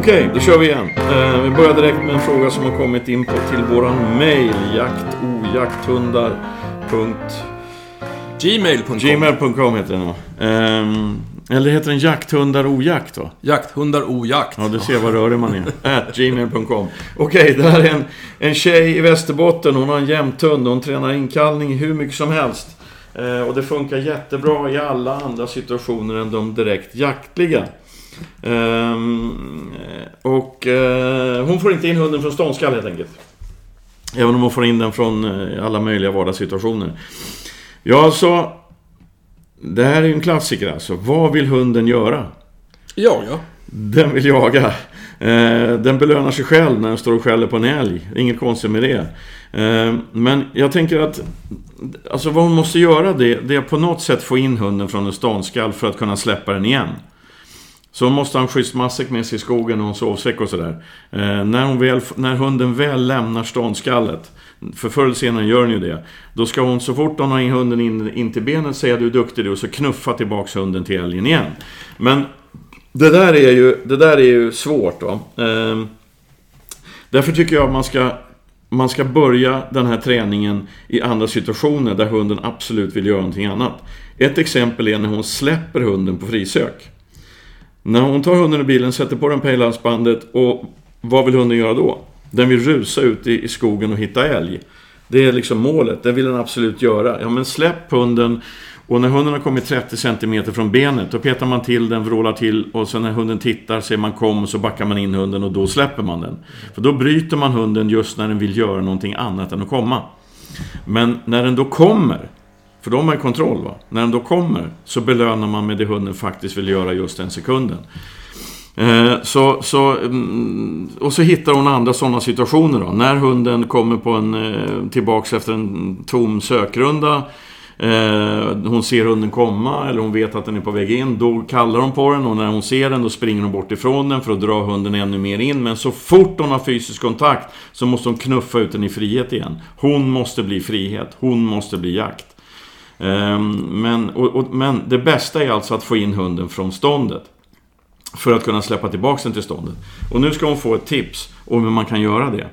Okej, då kör vi igen. Eh, vi börjar direkt med en fråga som har kommit in på till våran mail. jaktojakthundar. Gmail.com Gmail.com heter den va? Ehm, eller heter den jakthundar ojakt va? Jakthundar ojakt. Ja, du ser vad rörig man är. At gmail.com. Okej, det här är en, en tjej i Västerbotten. Hon har en jämthund. Hon tränar inkallning hur mycket som helst. Eh, och det funkar jättebra i alla andra situationer än de direkt jaktliga. Ehm, och eh, hon får inte in hunden från ståndskall helt enkelt. Även om hon får in den från eh, alla möjliga vardagssituationer. Ja, alltså. Det här är ju en klassiker alltså. Vad vill hunden göra? Ja, ja. Den vill jaga. Eh, den belönar sig själv när den står och skäller på en älg. Inget konstigt med det. Eh, men jag tänker att alltså vad hon måste göra det, det är att på något sätt få in hunden från en ståndskall för att kunna släppa den igen. Så hon måste ha en schysst matsäck med sig i skogen och en sovsäck och sådär. Eh, när, hon väl, när hunden väl lämnar ståndskallet, för förr eller senare gör den ju det. Då ska hon så fort hon har in hunden in, in till benet säga du är duktig du och så knuffa tillbaks hunden till älgen igen. Men det där är ju, det där är ju svårt Va? Eh, därför tycker jag att man ska, man ska börja den här träningen i andra situationer där hunden absolut vill göra någonting annat. Ett exempel är när hon släpper hunden på frisök. När hon tar hunden i bilen, sätter på den pejlhalsbandet och vad vill hunden göra då? Den vill rusa ut i, i skogen och hitta älg. Det är liksom målet, det vill den absolut göra. Ja men släpp hunden och när hunden har kommit 30 cm från benet, då petar man till den, vrålar till och sen när hunden tittar ser man kom och så backar man in hunden och då släpper man den. För då bryter man hunden just när den vill göra någonting annat än att komma. Men när den då kommer, för de har ju kontroll va. När den då kommer så belönar man med det hunden faktiskt vill göra just den sekunden. Eh, så, så, mm, och så hittar hon andra sådana situationer då. När hunden kommer på en, eh, tillbaks efter en tom sökrunda. Eh, hon ser hunden komma eller hon vet att den är på väg in. Då kallar hon på den och när hon ser den då springer hon bort ifrån den för att dra hunden ännu mer in. Men så fort hon har fysisk kontakt så måste hon knuffa ut den i frihet igen. Hon måste bli frihet. Hon måste bli jakt. Ehm, men, och, och, men det bästa är alltså att få in hunden från ståndet. För att kunna släppa tillbaka den till ståndet. Och nu ska hon få ett tips om hur man kan göra det.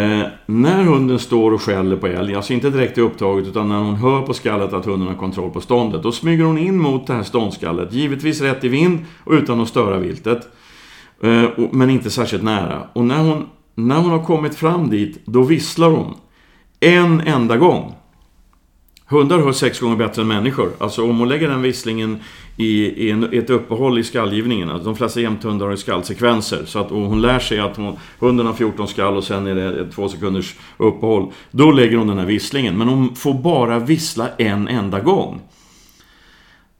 Eh, när hunden står och skäller på älg, alltså inte direkt i upptaget utan när hon hör på skallet att hunden har kontroll på ståndet. Då smyger hon in mot det här ståndskallet, givetvis rätt i vind och utan att störa viltet. Eh, och, men inte särskilt nära. Och när hon, när hon har kommit fram dit, då visslar hon. En enda gång. Hundar hör sex gånger bättre än människor. Alltså om hon lägger den visslingen i, i, en, i ett uppehåll i skallgivningen. Alltså de flesta jämthundar har skallsekvenser. Så att och hon lär sig att hon, hunden har 14 skall och sen är det ett två sekunders uppehåll. Då lägger hon den här visslingen. Men hon får bara vissla en enda gång.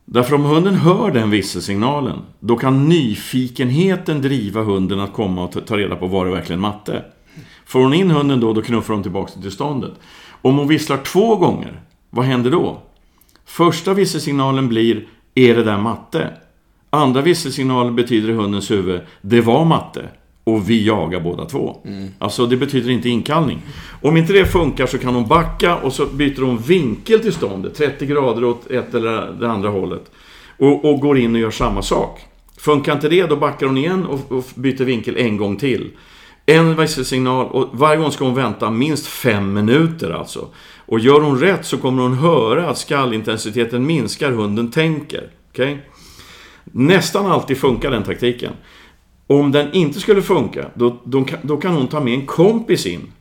Därför om hunden hör den visselsignalen, då kan nyfikenheten driva hunden att komma och ta reda på var det verkligen matte. Får hon in hunden då, då knuffar hon tillbaka till ståndet. Om hon visslar två gånger, vad händer då? Första visselsignalen blir Är det där matte? Andra visselsignalen betyder i hundens huvud Det var matte. Och vi jagar båda två. Mm. Alltså det betyder inte inkallning. Om inte det funkar så kan hon backa och så byter hon vinkel till ståndet. 30 grader åt ett eller det andra hållet. Och, och går in och gör samma sak. Funkar inte det, då backar hon igen och, och byter vinkel en gång till. En visselsignal och varje gång ska hon vänta minst fem minuter alltså. Och gör hon rätt så kommer hon höra att skallintensiteten minskar, hunden tänker. Okay? Nästan alltid funkar den taktiken. Om den inte skulle funka, då, då, då kan hon ta med en kompis in.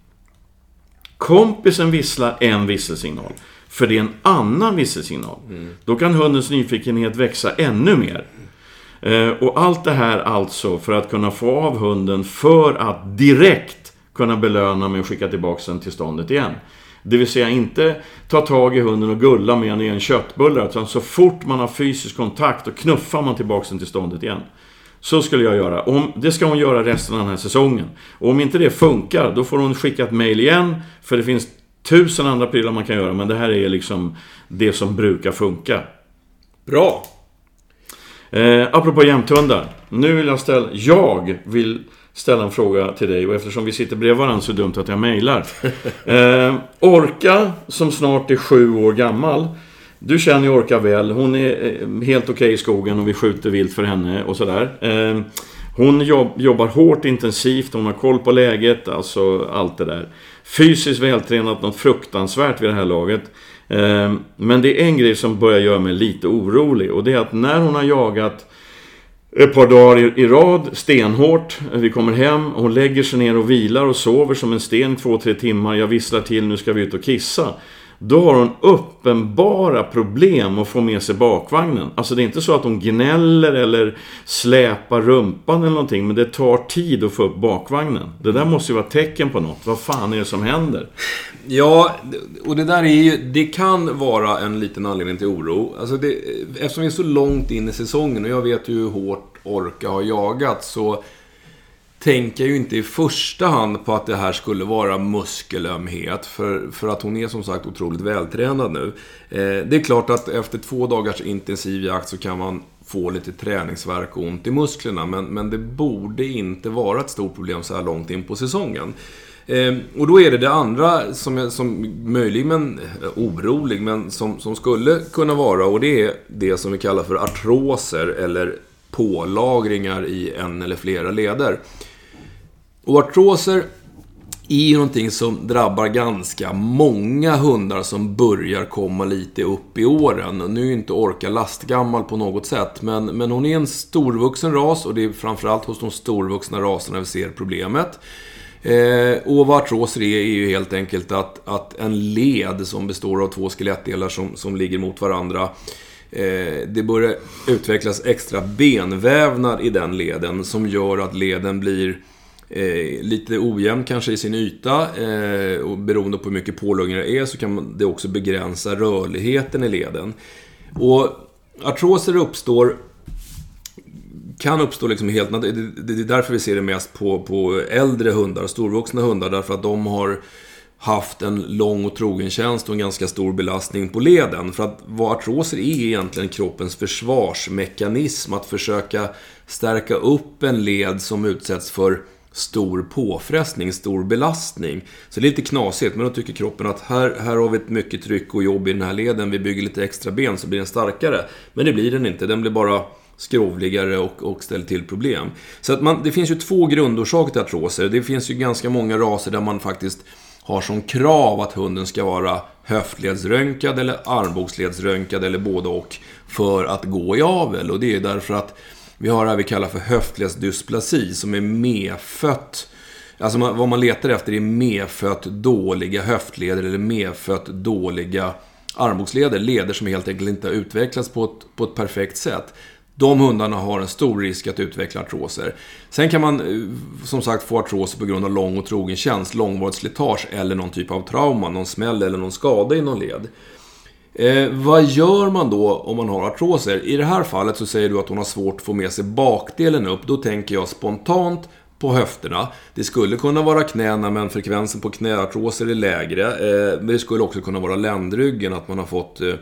Kompisen visslar en visselsignal. För det är en annan visselsignal. Mm. Då kan hundens nyfikenhet växa ännu mer. Eh, och allt det här alltså för att kunna få av hunden för att direkt kunna belöna med att skicka tillbaka den till ståndet igen. Det vill säga inte ta tag i hunden och gulla med den i en köttbulle. Utan så fort man har fysisk kontakt och knuffar man tillbaka den till ståndet igen. Så skulle jag göra. Om, det ska hon göra resten av den här säsongen. Och om inte det funkar, då får hon skicka ett mail igen. För det finns tusen andra prylar man kan göra. Men det här är liksom det som brukar funka. Bra! Eh, apropå jämthundar. Nu vill jag ställa... Jag vill ställa en fråga till dig och eftersom vi sitter bredvid varandra så är det dumt att jag mejlar. Eh, Orka, som snart är sju år gammal. Du känner ju Orka väl. Hon är eh, helt okej okay i skogen och vi skjuter vilt för henne och sådär. Eh, Hon jobb, jobbar hårt, intensivt, hon har koll på läget, alltså allt det där. Fysiskt vältränat, något fruktansvärt vid det här laget. Eh, men det är en grej som börjar göra mig lite orolig och det är att när hon har jagat ett par dagar i, rad, stenhårt. Vi kommer hem, hon lägger sig ner och vilar och sover som en sten i två, tre timmar. Jag visslar till, nu ska vi ut och kissa. Då har hon uppenbara problem att få med sig bakvagnen. Alltså det är inte så att hon gnäller eller släpar rumpan eller någonting. Men det tar tid att få upp bakvagnen. Det där måste ju vara tecken på något. Vad fan är det som händer? Ja, och det där är ju... Det kan vara en liten anledning till oro. Alltså det, eftersom vi är så långt in i säsongen och jag vet ju hur hårt Orka har jagat så tänker ju inte i första hand på att det här skulle vara muskelömhet. För, för att hon är som sagt otroligt vältränad nu. Eh, det är klart att efter två dagars intensiv jakt så kan man få lite träningsverk och ont i musklerna. Men, men det borde inte vara ett stort problem så här långt in på säsongen. Eh, och då är det det andra som, är, som möjligen eh, orolig, men som, som skulle kunna vara. Och det är det som vi kallar för artroser eller pålagringar i en eller flera leder. Och artroser är ju någonting som drabbar ganska många hundar som börjar komma lite upp i åren. Nu är ju inte Orka lastgammal på något sätt, men, men hon är en storvuxen ras och det är framförallt hos de storvuxna raserna vi ser problemet. Eh, och vad artroser är, är ju helt enkelt att, att en led som består av två skelettdelar som, som ligger mot varandra Eh, det börjar utvecklas extra benvävnad i den leden som gör att leden blir eh, lite ojämn kanske i sin yta. Eh, och beroende på hur mycket pålagringar det är så kan det också begränsa rörligheten i leden. Och artroser uppstår kan uppstå liksom helt Det är därför vi ser det mest på, på äldre hundar, storvuxna hundar, därför att de har haft en lång och trogen tjänst och en ganska stor belastning på leden. För att vad artroser är egentligen kroppens försvarsmekanism. Att försöka stärka upp en led som utsätts för stor påfrestning, stor belastning. Så det är lite knasigt, men då tycker kroppen att här, här har vi ett mycket tryck och jobb i den här leden. Vi bygger lite extra ben så blir den starkare. Men det blir den inte, den blir bara skrovligare och, och ställer till problem. Så att man, det finns ju två grundorsaker till artroser. Det finns ju ganska många raser där man faktiskt har som krav att hunden ska vara höftledsröntgad eller armbågsledsröntgad eller både och för att gå i avel. Och det är därför att vi har det vi kallar för höftledsdysplasi som är medfött Alltså vad man letar efter är medfött dåliga höftleder eller medfött dåliga armbågsleder. Leder som helt enkelt inte har utvecklats på ett, på ett perfekt sätt. De hundarna har en stor risk att utveckla artroser. Sen kan man eh, som sagt få artroser på grund av lång och trogen tjänst, långvarigt slitage eller någon typ av trauma, någon smäll eller någon skada i någon led. Eh, vad gör man då om man har artroser? I det här fallet så säger du att hon har svårt att få med sig bakdelen upp. Då tänker jag spontant på höfterna. Det skulle kunna vara knäna, men frekvensen på knäartroser är lägre. Eh, men det skulle också kunna vara ländryggen, att man har fått eh,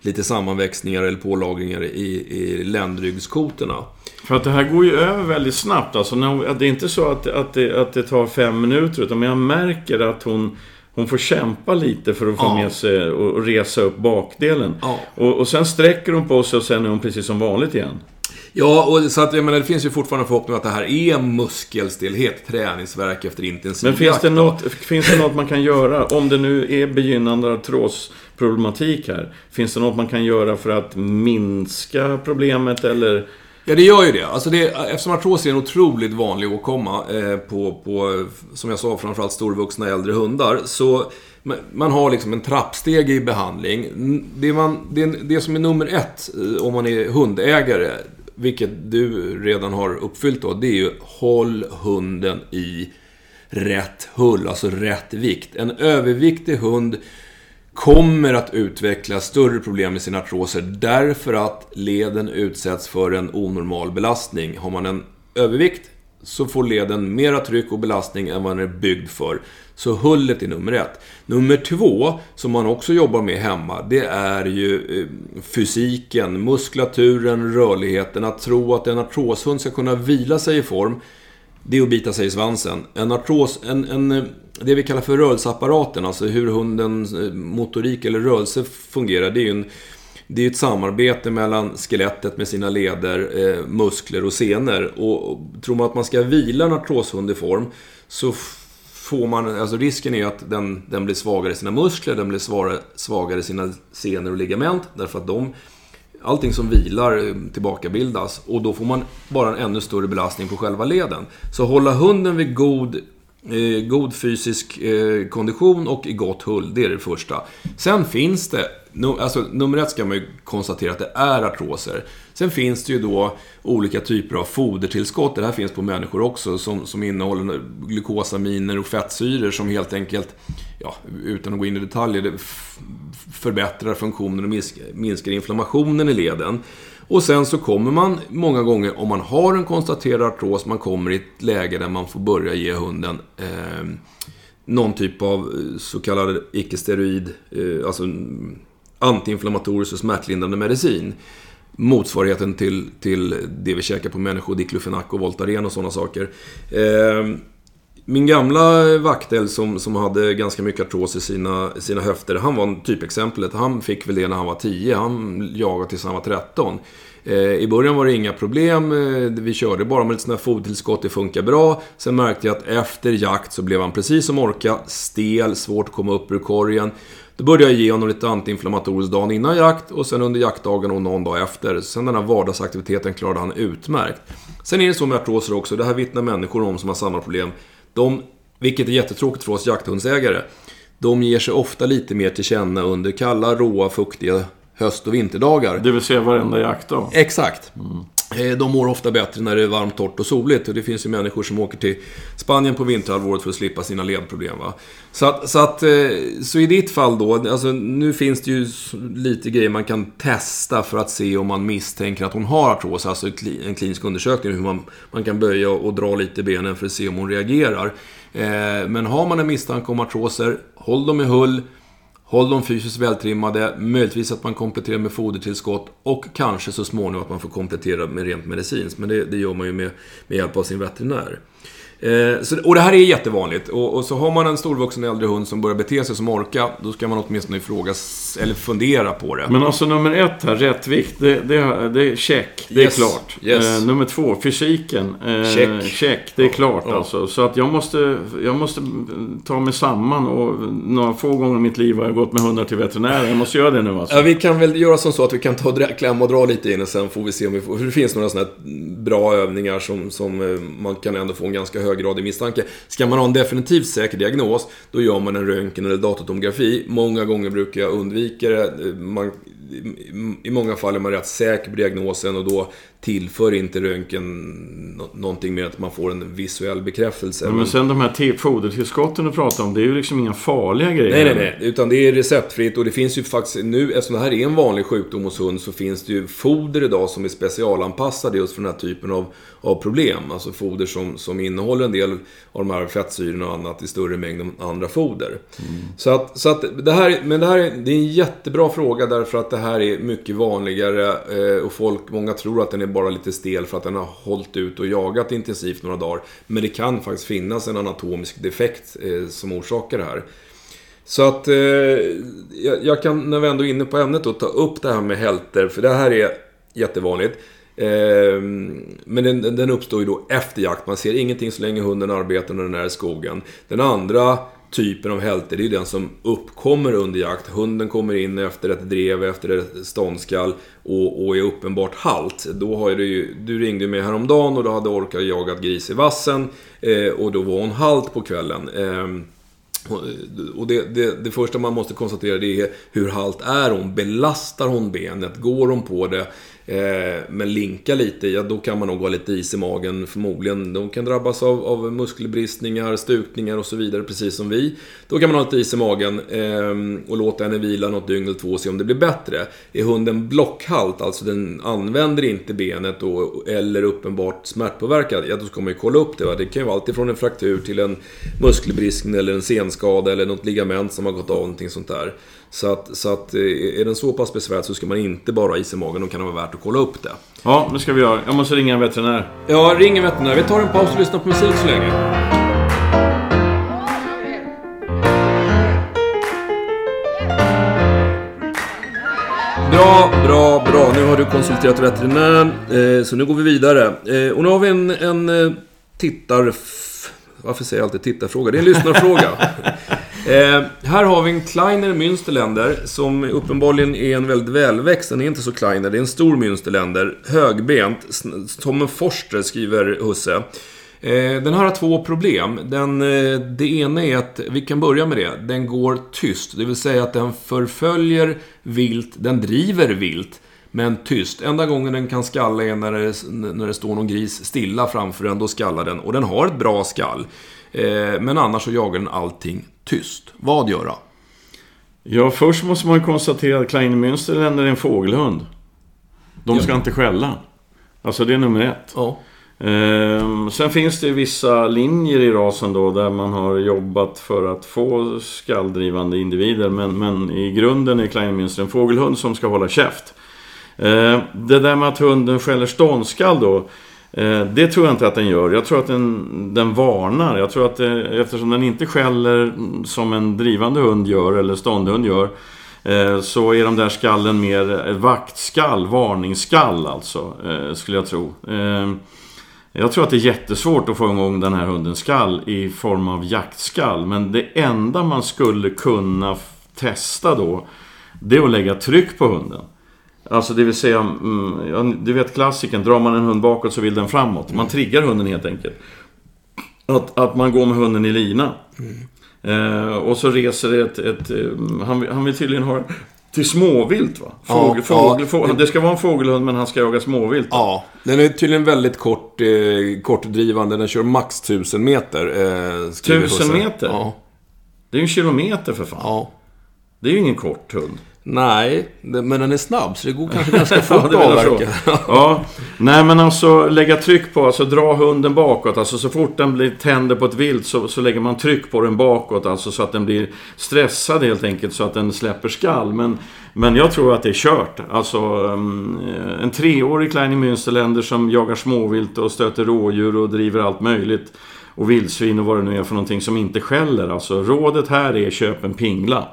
lite sammanväxningar eller pålagringar i, i ländryggskotorna. För att det här går ju över väldigt snabbt. Alltså, det är inte så att, att, det, att det tar fem minuter, utan jag märker att hon hon får kämpa lite för att få ja. med sig och resa upp bakdelen. Ja. Och, och sen sträcker hon på sig och sen är hon precis som vanligt igen. Ja, och så att jag menar, det finns ju fortfarande förhoppning att det här är muskelstelhet, träningsverk efter intensiv Men finns det, något, finns det något man kan göra, om det nu är begynnande artrosproblematik här? Finns det något man kan göra för att minska problemet eller? Ja, det gör ju det. Alltså det eftersom artros är en otroligt vanlig åkomma eh, på, på, som jag sa, framförallt storvuxna äldre hundar. Så man har liksom en trappsteg i behandling. Det, man, det, det som är nummer ett eh, om man är hundägare, vilket du redan har uppfyllt då, det är ju håll hunden i rätt hull, alltså rätt vikt. En överviktig hund kommer att utveckla större problem med sina artroser därför att leden utsätts för en onormal belastning. Har man en övervikt så får leden mera tryck och belastning än vad den är byggd för. Så hullet är nummer ett. Nummer två, som man också jobbar med hemma, det är ju eh, fysiken, muskulaturen, rörligheten. Att tro att en artroshund ska kunna vila sig i form, det är att bita sig i svansen. En artros, en, en, eh, det vi kallar för rörelseapparaten, alltså hur hundens eh, motorik eller rörelse fungerar, det är ju en det är ett samarbete mellan skelettet med sina leder, eh, muskler och senor. Och, och tror man att man ska vila en artroshund i form så får man, alltså risken är att den, den blir svagare i sina muskler, den blir svagare, svagare i sina senor och ligament. Därför att de, allting som vilar eh, tillbakabildas. Och då får man bara en ännu större belastning på själva leden. Så hålla hunden vid god Eh, god fysisk eh, kondition och i gott hull, det är det första. Sen finns det, no, alltså nummer ett ska man ju konstatera att det är artroser. Sen finns det ju då olika typer av fodertillskott, det här finns på människor också, som, som innehåller glukosaminer och fettsyror som helt enkelt, ja, utan att gå in i detaljer, förbättrar funktionen och minskar inflammationen i leden. Och sen så kommer man många gånger, om man har en konstaterad artros, man kommer i ett läge där man får börja ge hunden eh, någon typ av eh, så kallad icke-steroid, eh, alltså mm, antiinflammatorisk och smärtlindrande medicin. Motsvarigheten till, till det vi käkar på människor, diklofenak och Voltaren och sådana saker. Eh, min gamla vaktel som, som hade ganska mycket artros i sina, sina höfter, han var typexemplet. Han fick väl det när han var 10, han jagade tills han var 13. Ehm, I början var det inga problem, ehm, vi körde bara med lite sådana här fodertillskott, det funkar bra. Sen märkte jag att efter jakt så blev han precis som Orka, stel, svårt att komma upp ur korgen. Då började jag ge honom lite antiinflammatoriskt dagen innan jakt och sen under jaktdagen och någon dag efter. Sen den här vardagsaktiviteten klarade han utmärkt. Sen är det så med artroser också, det här vittnar människor om som har samma problem. De, vilket är jättetråkigt för oss jakthundsägare, de ger sig ofta lite mer till känna under kalla, råa, fuktiga höst och vinterdagar. Det vill säga varenda jaktdag? Exakt. Mm. Eh, de mår ofta bättre när det är varmt, torrt och soligt. Och det finns ju människor som åker till Spanien på vinterhalvåret för att slippa sina ledproblem. Va? Så, att, så, att, eh, så i ditt fall då, alltså, nu finns det ju lite grejer man kan testa för att se om man misstänker att hon har artros. Alltså en klinisk undersökning, hur man, man kan böja och dra lite i benen för att se om hon reagerar. Eh, men har man en misstanke om artroser, håll dem i hull. Håll dem fysiskt vältrimmade, möjligtvis att man kompletterar med fodertillskott och kanske så småningom att man får komplettera med rent medicinskt. Men det, det gör man ju med, med hjälp av sin veterinär. Eh, så, och det här är jättevanligt. Och, och, så har man en storvuxen äldre hund som börjar bete sig som orka, då ska man åtminstone ifrågas, eller fundera på det. Men alltså nummer ett här, rättvikt, det, det, det är check. Det yes. är klart. Yes. Eh, nummer två, fysiken. Eh, check. check. Det är klart ja. alltså. Så att jag måste, jag måste ta mig samman och några få gånger i mitt liv har jag gått med hundar till veterinären. Jag måste göra det nu alltså. Ja, vi kan väl göra som så att vi kan ta och klämma och dra lite in och sen får vi se om vi får... För det finns några sådana här bra övningar som, som eh, man kan ändå få en ganska höggradig misstanke. Ska man ha en definitivt säker diagnos, då gör man en röntgen eller datortomografi. Många gånger brukar jag undvika det. Man, i många fall är man rätt säker på diagnosen och då tillför inte röntgen någonting mer att man får en visuell bekräftelse. Men, men sen de här fodertillskotten du pratar om, det är ju liksom inga farliga grejer. Nej, nej, nej. Utan det är receptfritt och det finns ju faktiskt nu, eftersom det här är en vanlig sjukdom hos hund, så finns det ju foder idag som är specialanpassade just för den här typen av, av problem. Alltså foder som, som innehåller en del av de här fettsyrorna och annat i större mängd än andra foder. Mm. Så att, så att det här, men det här är, det är en jättebra fråga därför att det här är mycket vanligare eh, och folk, många tror att den är bara lite stel för att den har hållit ut och jagat intensivt några dagar. Men det kan faktiskt finnas en anatomisk defekt eh, som orsakar det här. Så att eh, jag, kan, när vi ändå är inne på ämnet, då, ta upp det här med hälter. För det här är jättevanligt. Men den, den, uppstår ju då efter jakt. Man ser ingenting så länge hunden arbetar när den är i skogen. Den andra typen av hälte, det är den som uppkommer under jakt. Hunden kommer in efter ett drev, efter ett ståndskall och, och är uppenbart halt. Då har du, du ringde mig häromdagen och då hade Orka jagat gris i vassen eh, och då var hon halt på kvällen. Eh, och det, det, det, första man måste konstatera det är hur halt är hon? Belastar hon benet? Går hon på det? Eh, men linka lite, ja då kan man nog ha lite is i magen förmodligen. De kan drabbas av, av muskelbristningar, stukningar och så vidare, precis som vi. Då kan man ha lite is i magen eh, och låta henne vila något dygn eller två och se om det blir bättre. Är hunden blockhalt, alltså den använder inte benet då eller uppenbart smärtpåverkad, ja då ska man ju kolla upp det. Va? Det kan ju vara alltifrån en fraktur till en muskelbristning eller en senskada eller något ligament som har gått av, någonting sånt där. Så att, så att eh, är den så pass besvärad så ska man inte bara ha is i magen, då kan det vara värt att kolla upp det. Ja, det ska vi göra. Jag måste ringa en veterinär. Ja, ring en veterinär. Vi tar en paus och lyssnar på musik så länge. Bra, bra, bra. Nu har du konsulterat veterinären, eh, så nu går vi vidare. Eh, och nu har vi en, en eh, tittar... Varför säger jag alltid tittarfråga? Det är en lyssnarfråga. Eh, här har vi en Kleiner Münsterländer som uppenbarligen är en väldigt välväxt. Den är inte så Kleiner, det är en stor Münsterländer. Högbent. Som en Forster, skriver Husse. Eh, den här har två problem. Den, eh, det ena är att, vi kan börja med det, den går tyst. Det vill säga att den förföljer vilt, den driver vilt, men tyst. Enda gången den kan skalla är när det, när det står någon gris stilla framför den, då skallar den. Och den har ett bra skall. Eh, men annars så jagar den allting tyst. Vad göra? Ja, först måste man konstatera att Kleine Münsterländer är en fågelhund. De ska Ja. inte skälla. Alltså det är nummer ett. Ja. Ehm, sen finns det vissa linjer i rasen då där man har jobbat för att få skalldrivande individer. Men, men i grunden är Kleinminster en fågelhund som ska hålla käft. Eh, det där med att hunden skäller ståndskall då. Eh, det tror jag inte att den gör. Jag tror att den, den varnar. Jag tror att det, eftersom den inte skäller som en drivande hund gör eller ståndhund gör. Så är de där skallen mer vaktskall, varningsskall alltså, skulle jag tro. Jag tror att det är jättesvårt att få igång den här hundens skall i form av jaktskall. Men det enda man skulle kunna testa då, det är att lägga tryck på hunden. Alltså det vill säga, mm, du vet klassiken, drar man en hund bakåt så vill den framåt. Man triggar hunden helt enkelt. Att, att man går med hunden i lina. Eh, och så reser det ett... ett eh, han, han vill tydligen ha till småvilt va? Fågel, Ja, fågel, ja. fågel, det ska vara en fågelhund men han ska jaga småvilt. Ja, den är tydligen väldigt kort, eh, kortdrivande. Den kör max 1000 meter. Eh, skriver 1000 Husse. meter? Ja. Det är ju en kilometer för fan. ja. Det är ju ingen kort hund. Nej, men den är snabb så det går kanske ganska fort att avverka. Ja, nej men alltså lägga tryck på, alltså dra hunden bakåt. Alltså så fort den blir tänder på ett vilt så, så lägger man tryck på den bakåt. Alltså så att den blir stressad helt enkelt så att den släpper skall. Men, men jag tror att det är kört. Alltså um, en treårig Kleine Münsterländer som jagar småvilt och stöter rådjur och driver allt möjligt. Och vildsvin och vad det nu är för någonting som inte skäller. Alltså rådet här är köp en pingla.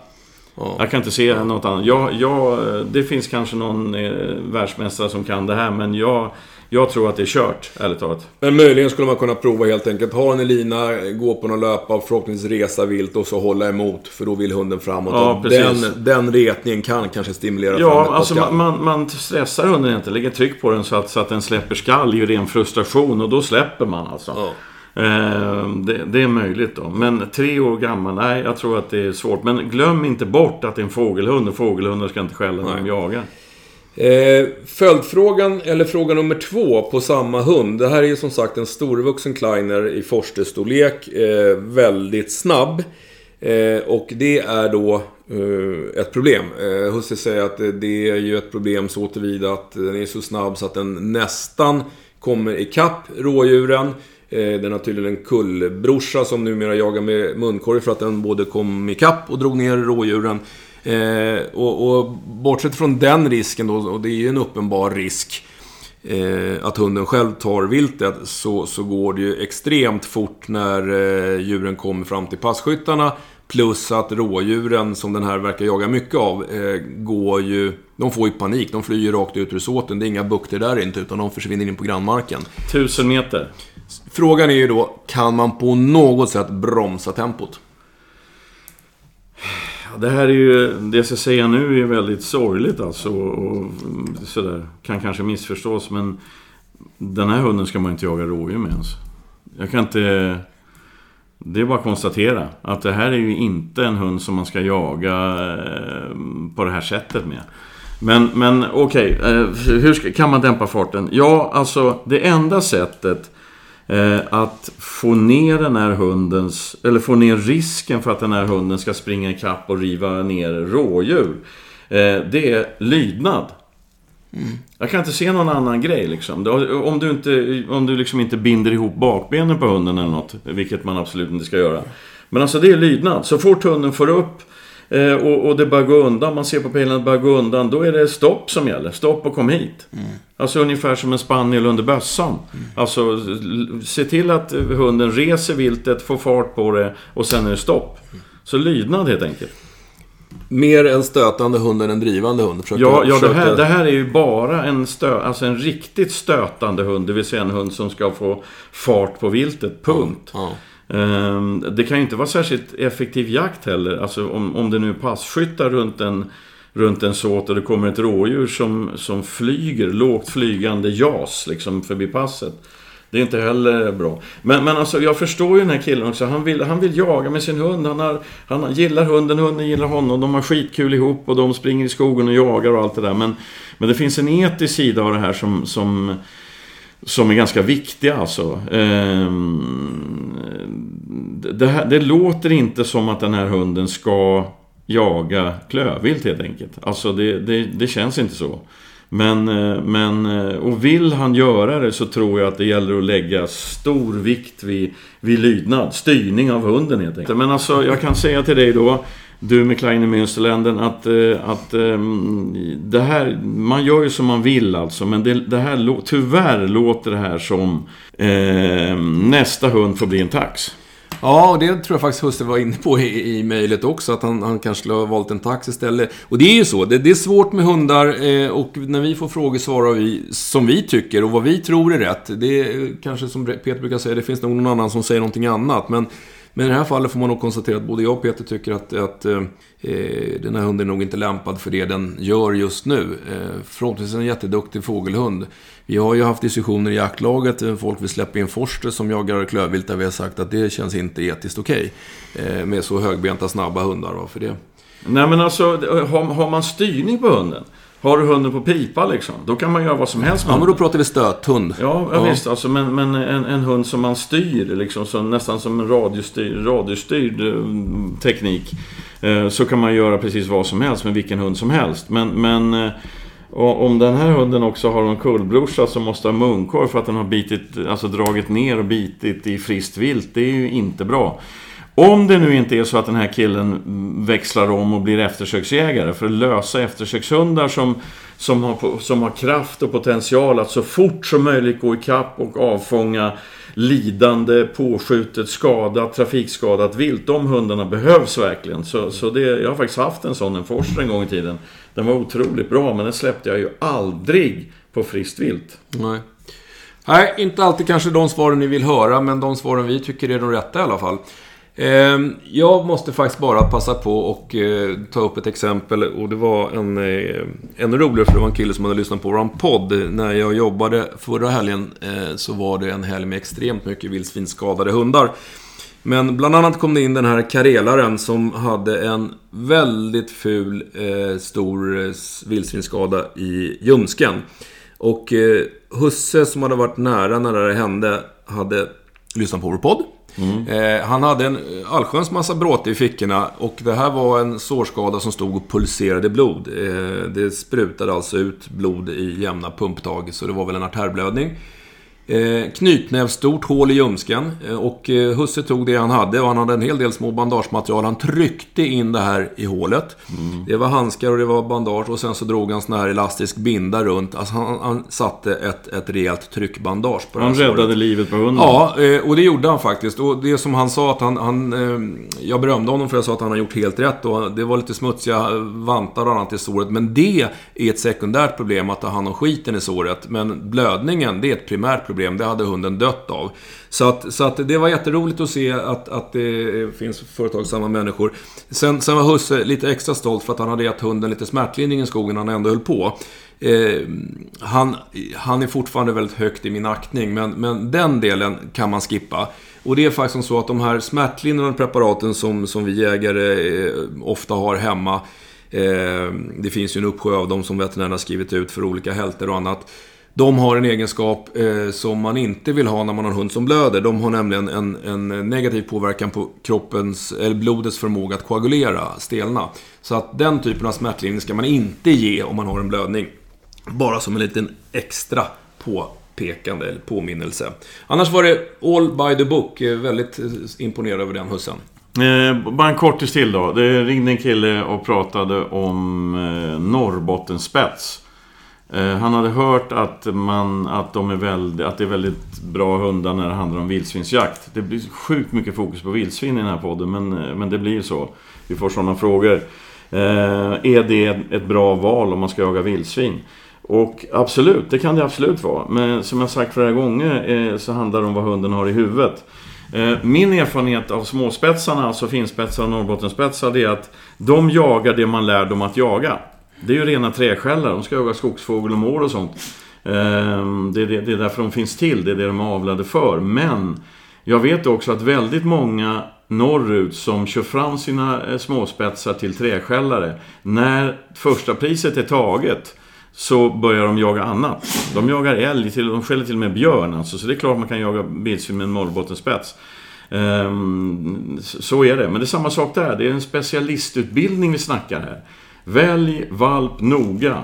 Ja. Jag kan inte se något annat. Jag, jag, det finns kanske någon eh, världsmästare som kan det här, men jag, jag tror att det är kört, ärligt talat. Men möjligen skulle man kunna prova helt enkelt. Ha en lina, gå på någon löpa och förhoppningsvis resa vilt och så hålla emot. För då vill hunden framåt. Ja, precis. den, den retningen kan kanske stimulera Ja, alltså man, man, man stressar hunden inte, lägger tryck på den så att, så att den släpper skall i ren frustration och då släpper man alltså. Ja. Eh, det, det är möjligt då. Men tre år gammal, nej jag tror att det är svårt. Men glöm inte bort att det är en fågelhund och fågelhundar ska inte skälla när de jagar. Eh, följdfrågan, eller fråga nummer två på samma hund. Det här är ju som sagt en storvuxen kleiner i forsterstorlek. Eh, väldigt snabb. Eh, och det är då eh, ett problem. Eh, Husse säger att det, det är ju ett problem så tillvida att den är så snabb så att den nästan kommer ikapp rådjuren. Eh, den har tydligen en kullbrorsa som numera jagar med munkorg för att den både kom ikapp och drog ner rådjuren. Eh, och, och bortsett från den risken då, och det är ju en uppenbar risk eh, att hunden själv tar viltet, så, så går det ju extremt fort när eh, djuren kommer fram till passkyttarna. Plus att rådjuren, som den här verkar jaga mycket av, eh, går ju... De får ju panik, de flyr rakt ut ur såten. Det är inga bukter där inte, utan de försvinner in på grannmarken. Tusen meter. Frågan är ju då, kan man på något sätt bromsa tempot? Det här är ju, det jag ska säga nu är väldigt sorgligt alltså. Och sådär, kan kanske missförstås men den här hunden ska man inte jaga rådjur med ens. Jag kan inte... Det är bara att konstatera att det här är ju inte en hund som man ska jaga eh, på det här sättet med. Men, men okej, okay. hur ska, kan man dämpa farten? Ja, alltså det enda sättet eh, att få ner den här hundens, eller få ner risken för att den här hunden ska springa ikapp och riva ner rådjur. Det är lydnad. Jag kan inte se någon annan grej liksom. Om du, inte, om du liksom inte binder ihop bakbenen på hunden eller något. Vilket man absolut inte ska göra. Men alltså det är lydnad. Så fort hunden får upp eh, och, och det börjar gå undan, man ser på pilen att det börjar gå undan. Då är det stopp som gäller. Stopp och kom hit. Alltså ungefär som en spaniel under bössan. Alltså se till att hunden reser viltet, får fart på det och sen är det stopp. Så lydnad helt enkelt. Mer en stötande hund än en drivande hund. Försöka, Ja, ja det, här, det här är ju bara en, stö, alltså en riktigt stötande hund. Det vill säga en hund som ska få fart på viltet. Punkt. Ja. Ehm, Det kan ju inte vara särskilt effektiv jakt heller. Alltså om, om det nu är passkyttar runt en, runt en såt och det kommer ett rådjur som, som flyger, lågt flygande jas liksom förbi passet. Det är inte heller bra. Men, men alltså, jag förstår ju den här killen också. Han vill, han vill jaga med sin hund. Han, har, han gillar hunden, hunden gillar honom. De har skitkul ihop och de springer i skogen och jagar och allt det där. Men, men det finns en etisk sida av det här som, som, som är ganska viktig alltså. Ehm, det, här, det låter inte som att den här hunden ska jaga klövvilt helt enkelt. Alltså det, det, det känns inte så. Men, eh, men, eh, och vill han göra det så tror jag att det gäller att lägga stor vikt vid, vid lydnad, styrning av hunden helt enkelt. Men alltså jag kan säga till dig då, du med Kleine Münsterländen, att, eh, att ehm, det här, man gör ju som man vill alltså, men det, det här, tyvärr låter det här som eh, nästa hund får bli en tax. Ja, och det tror jag faktiskt Husse var inne på i, i mejlet också, att han, han kanske skulle ha valt en tax istället. Och det är ju så, det, det är svårt med hundar eh, och när vi får frågor svarar vi som vi tycker och vad vi tror är rätt. Det är kanske som Peter brukar säga, det finns nog någon annan som säger någonting annat. Men, men i det här fallet får man nog konstatera att både jag och Peter tycker att, att eh, eh, den här hunden är nog inte lämpad för det den gör just nu. Eh, förhoppningsvis en jätteduktig fågelhund. Vi har ju haft diskussioner i jaktlaget, eh, folk vill släppa in forster som jagar klövvilt, där vi har sagt att det känns inte etiskt okej. Eh, med så högbenta, snabba hundar. Va, för det. Nej men alltså, har, har man styrning på hunden? Har du hunden på pipa liksom? Då kan man göra vad som helst med Ja, men då pratar vi stöthund. Ja, ja, Ja. visst. Alltså, men men en, en hund som man styr, liksom, som, nästan som en radiostyrd, radiostyrd eh, teknik. Eh, så kan man göra precis vad som helst med vilken hund som helst. Men, men eh, om den här hunden också har en kullbrorsa som måste ha munkorg för att den har bitit, alltså dragit ner och bitit i friskt vilt. Det är ju inte bra. Om det nu inte är så att den här killen växlar om och blir eftersöksjägare för att lösa eftersökshundar som, som, har, som har kraft och potential att så fort som möjligt gå ikapp och avfånga lidande, påskjutet, skadat, trafikskadat vilt. De hundarna behövs verkligen. Så, så det, jag har faktiskt haft en sån, en Forster en gång i tiden. Den var otroligt bra, men den släppte jag ju aldrig på friskt vilt. Nej. Nej, inte alltid kanske de svaren ni vill höra, men de svaren vi tycker är de rätta i alla fall. Ehm, jag måste faktiskt bara passa på och eh, ta upp ett exempel och det var en, eh, ännu roligare för det var en kille som hade lyssnat på våran podd. När jag jobbade förra helgen eh, så var det en helg med extremt mycket vildsvinsskadade hundar. Men bland annat kom det in den här karelaren som hade en väldigt ful, stor vildsvinsskada i ljumsken. Och Husse som hade varit nära när det hände hade lyssnat på vår podd. Mm. Eh, han hade en allsköns massa bråte i fickorna och det här var en sårskada som stod och pulserade blod. Eh, det sprutade alltså ut blod i jämna pumptag, så det var väl en artärblödning. Eh, knytnävsstort hål i ljumsken eh, och eh, Husse tog det han hade och han hade en hel del små bandagematerial. Han tryckte in det här i hålet. Det var handskar och det var bandage och sen så drog han sån här elastisk binda runt. Alltså han, han satte ett, ett rejält tryckbandage på Han räddade livet på hunden. Ja, eh, och det gjorde han faktiskt. Och det som han sa att han... han jag berömde honom för jag sa att han har gjort helt rätt. Och det var lite smutsiga vantar och annat i såret. Men det är ett sekundärt problem att ta hand om skiten i såret. Men blödningen, det är ett primärt problem. Det hade hunden dött av. Så att, så att det var jätteroligt att se att, att det finns företagsamma människor. Sen, sen var Husse lite extra stolt för att han hade gett hunden lite smärtlindring i skogen när han ändå höll på. Eh, han, han är fortfarande väldigt högt i min aktning, men, men den delen kan man skippa. Och det är faktiskt så att de här smärtlindrande preparaten som, som vi jägare eh, ofta har hemma, eh, det finns ju en uppsjö av dem som veterinärerna skrivit ut för olika hälter och annat. De har en egenskap eh, som man inte vill ha när man har en hund som blöder. De har nämligen en, en negativ påverkan på kroppens, eller blodets förmåga att koagulera, stelna. Så att den typen av smärtlindring ska man inte ge om man har en blödning. Bara som en liten extra påpekande eller påminnelse. Annars var det all by the book. Väldigt eh, imponerad över den hussen. Eh, bara en kortis till då. Det ringde en kille och pratade om eh, Norrbottenspets. Eh, han hade hört att, man, att, de är väldigt, att det är väldigt bra hundar när det handlar om vildsvinsjakt. Det blir sjukt mycket fokus på vildsvin i den här podden, men, eh, men det blir ju så. Vi får sådana frågor. Eh, är det ett bra val om man ska jaga vildsvin? Och absolut, det kan det absolut vara. Men som jag sagt flera gånger så handlar det om vad hunden har i huvudet. Min erfarenhet av småspetsarna, alltså finspetsar och norrbottenspetsar, det är att de jagar det man lär dem att jaga. Det är ju rena träskällare, de ska jaga skogsfågel och mår och sånt. Ehm, det är, det, det är därför de finns till, det är det de är avlade för. Men jag vet också att väldigt många norrut som kör fram sina eh, småspetsar till träskällare. När första priset är taget så börjar de jaga annat. De jagar älg, till, de skäller till och med björn alltså. Så det är klart man kan jaga vildsvin med en norrbottenspets. Um, så är det. Men det är samma sak där. Det är en specialistutbildning vi snackar här. Välj valp noga.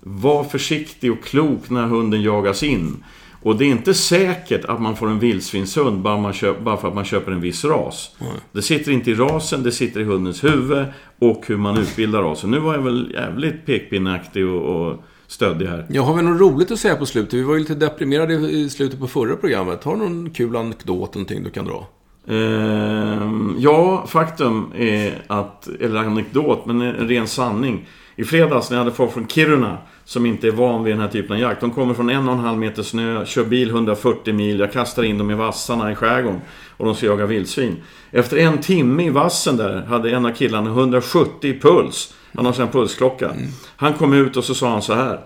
Var försiktig och klok när hunden jagas in. Och det är inte säkert att man får en vildsvinshund bara, man köp, bara för att man köper en viss ras. Mm. Det sitter inte i rasen, det sitter i hundens huvud och hur man utbildar rasen. Nu var jag väl jävligt pekpinnaktig och, och stöddig här. Jag har väl något roligt att säga på slutet. Vi var ju lite deprimerade i slutet på förra programmet. Har du någon kul anekdot, någonting du kan dra? Ehm, ja, faktum är att, eller anekdot, men en ren sanning. I fredags när jag hade folk från Kiruna som inte är van vid den här typen av jakt. De kommer från en och en halv meter snö, kör bil 140 mil, jag kastar in dem i vassarna i skärgården och de ska jaga vildsvin. Efter en timme i vassen där hade en av killarna 170 puls. Han har en pulsklocka. Han kom ut och så sa han så här.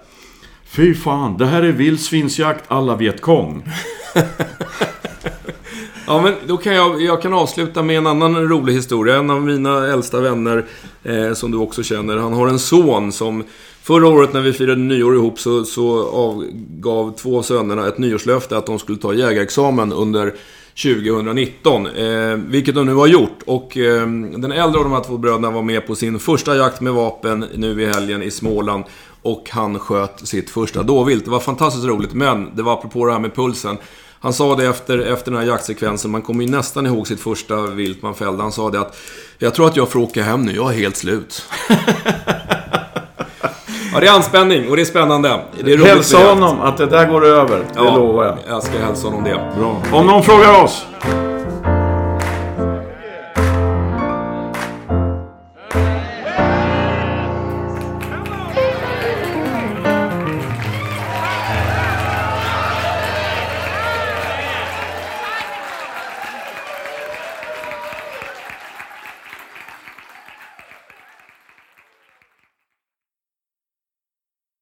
Fy fan, det här är vildsvinsjakt alla vet kong. Ja, men då kan jag, jag kan avsluta med en annan rolig historia. En av mina äldsta vänner, eh, som du också känner, han har en son som Förra året när vi firade nyår ihop så, så avgav två sönerna ett nyårslöfte att de skulle ta jägarexamen under 2019. Eh, vilket de nu har gjort. Och eh, den äldre av de här två bröderna var med på sin första jakt med vapen nu i helgen i Småland. Och han sköt sitt första dåvilt. Det var fantastiskt roligt, men det var apropå det här med pulsen. Han sa det efter, efter den här jaktsekvensen, man kommer ju nästan ihåg sitt första vilt man fällde. Han sa det att Jag tror att jag får åka hem nu, jag är helt slut. ja, det är anspänning och det är spännande. Det är Hälsa honom att det där går över, det ja, lovar jag. Jag ska hälsa honom det. Bra. Om någon frågar oss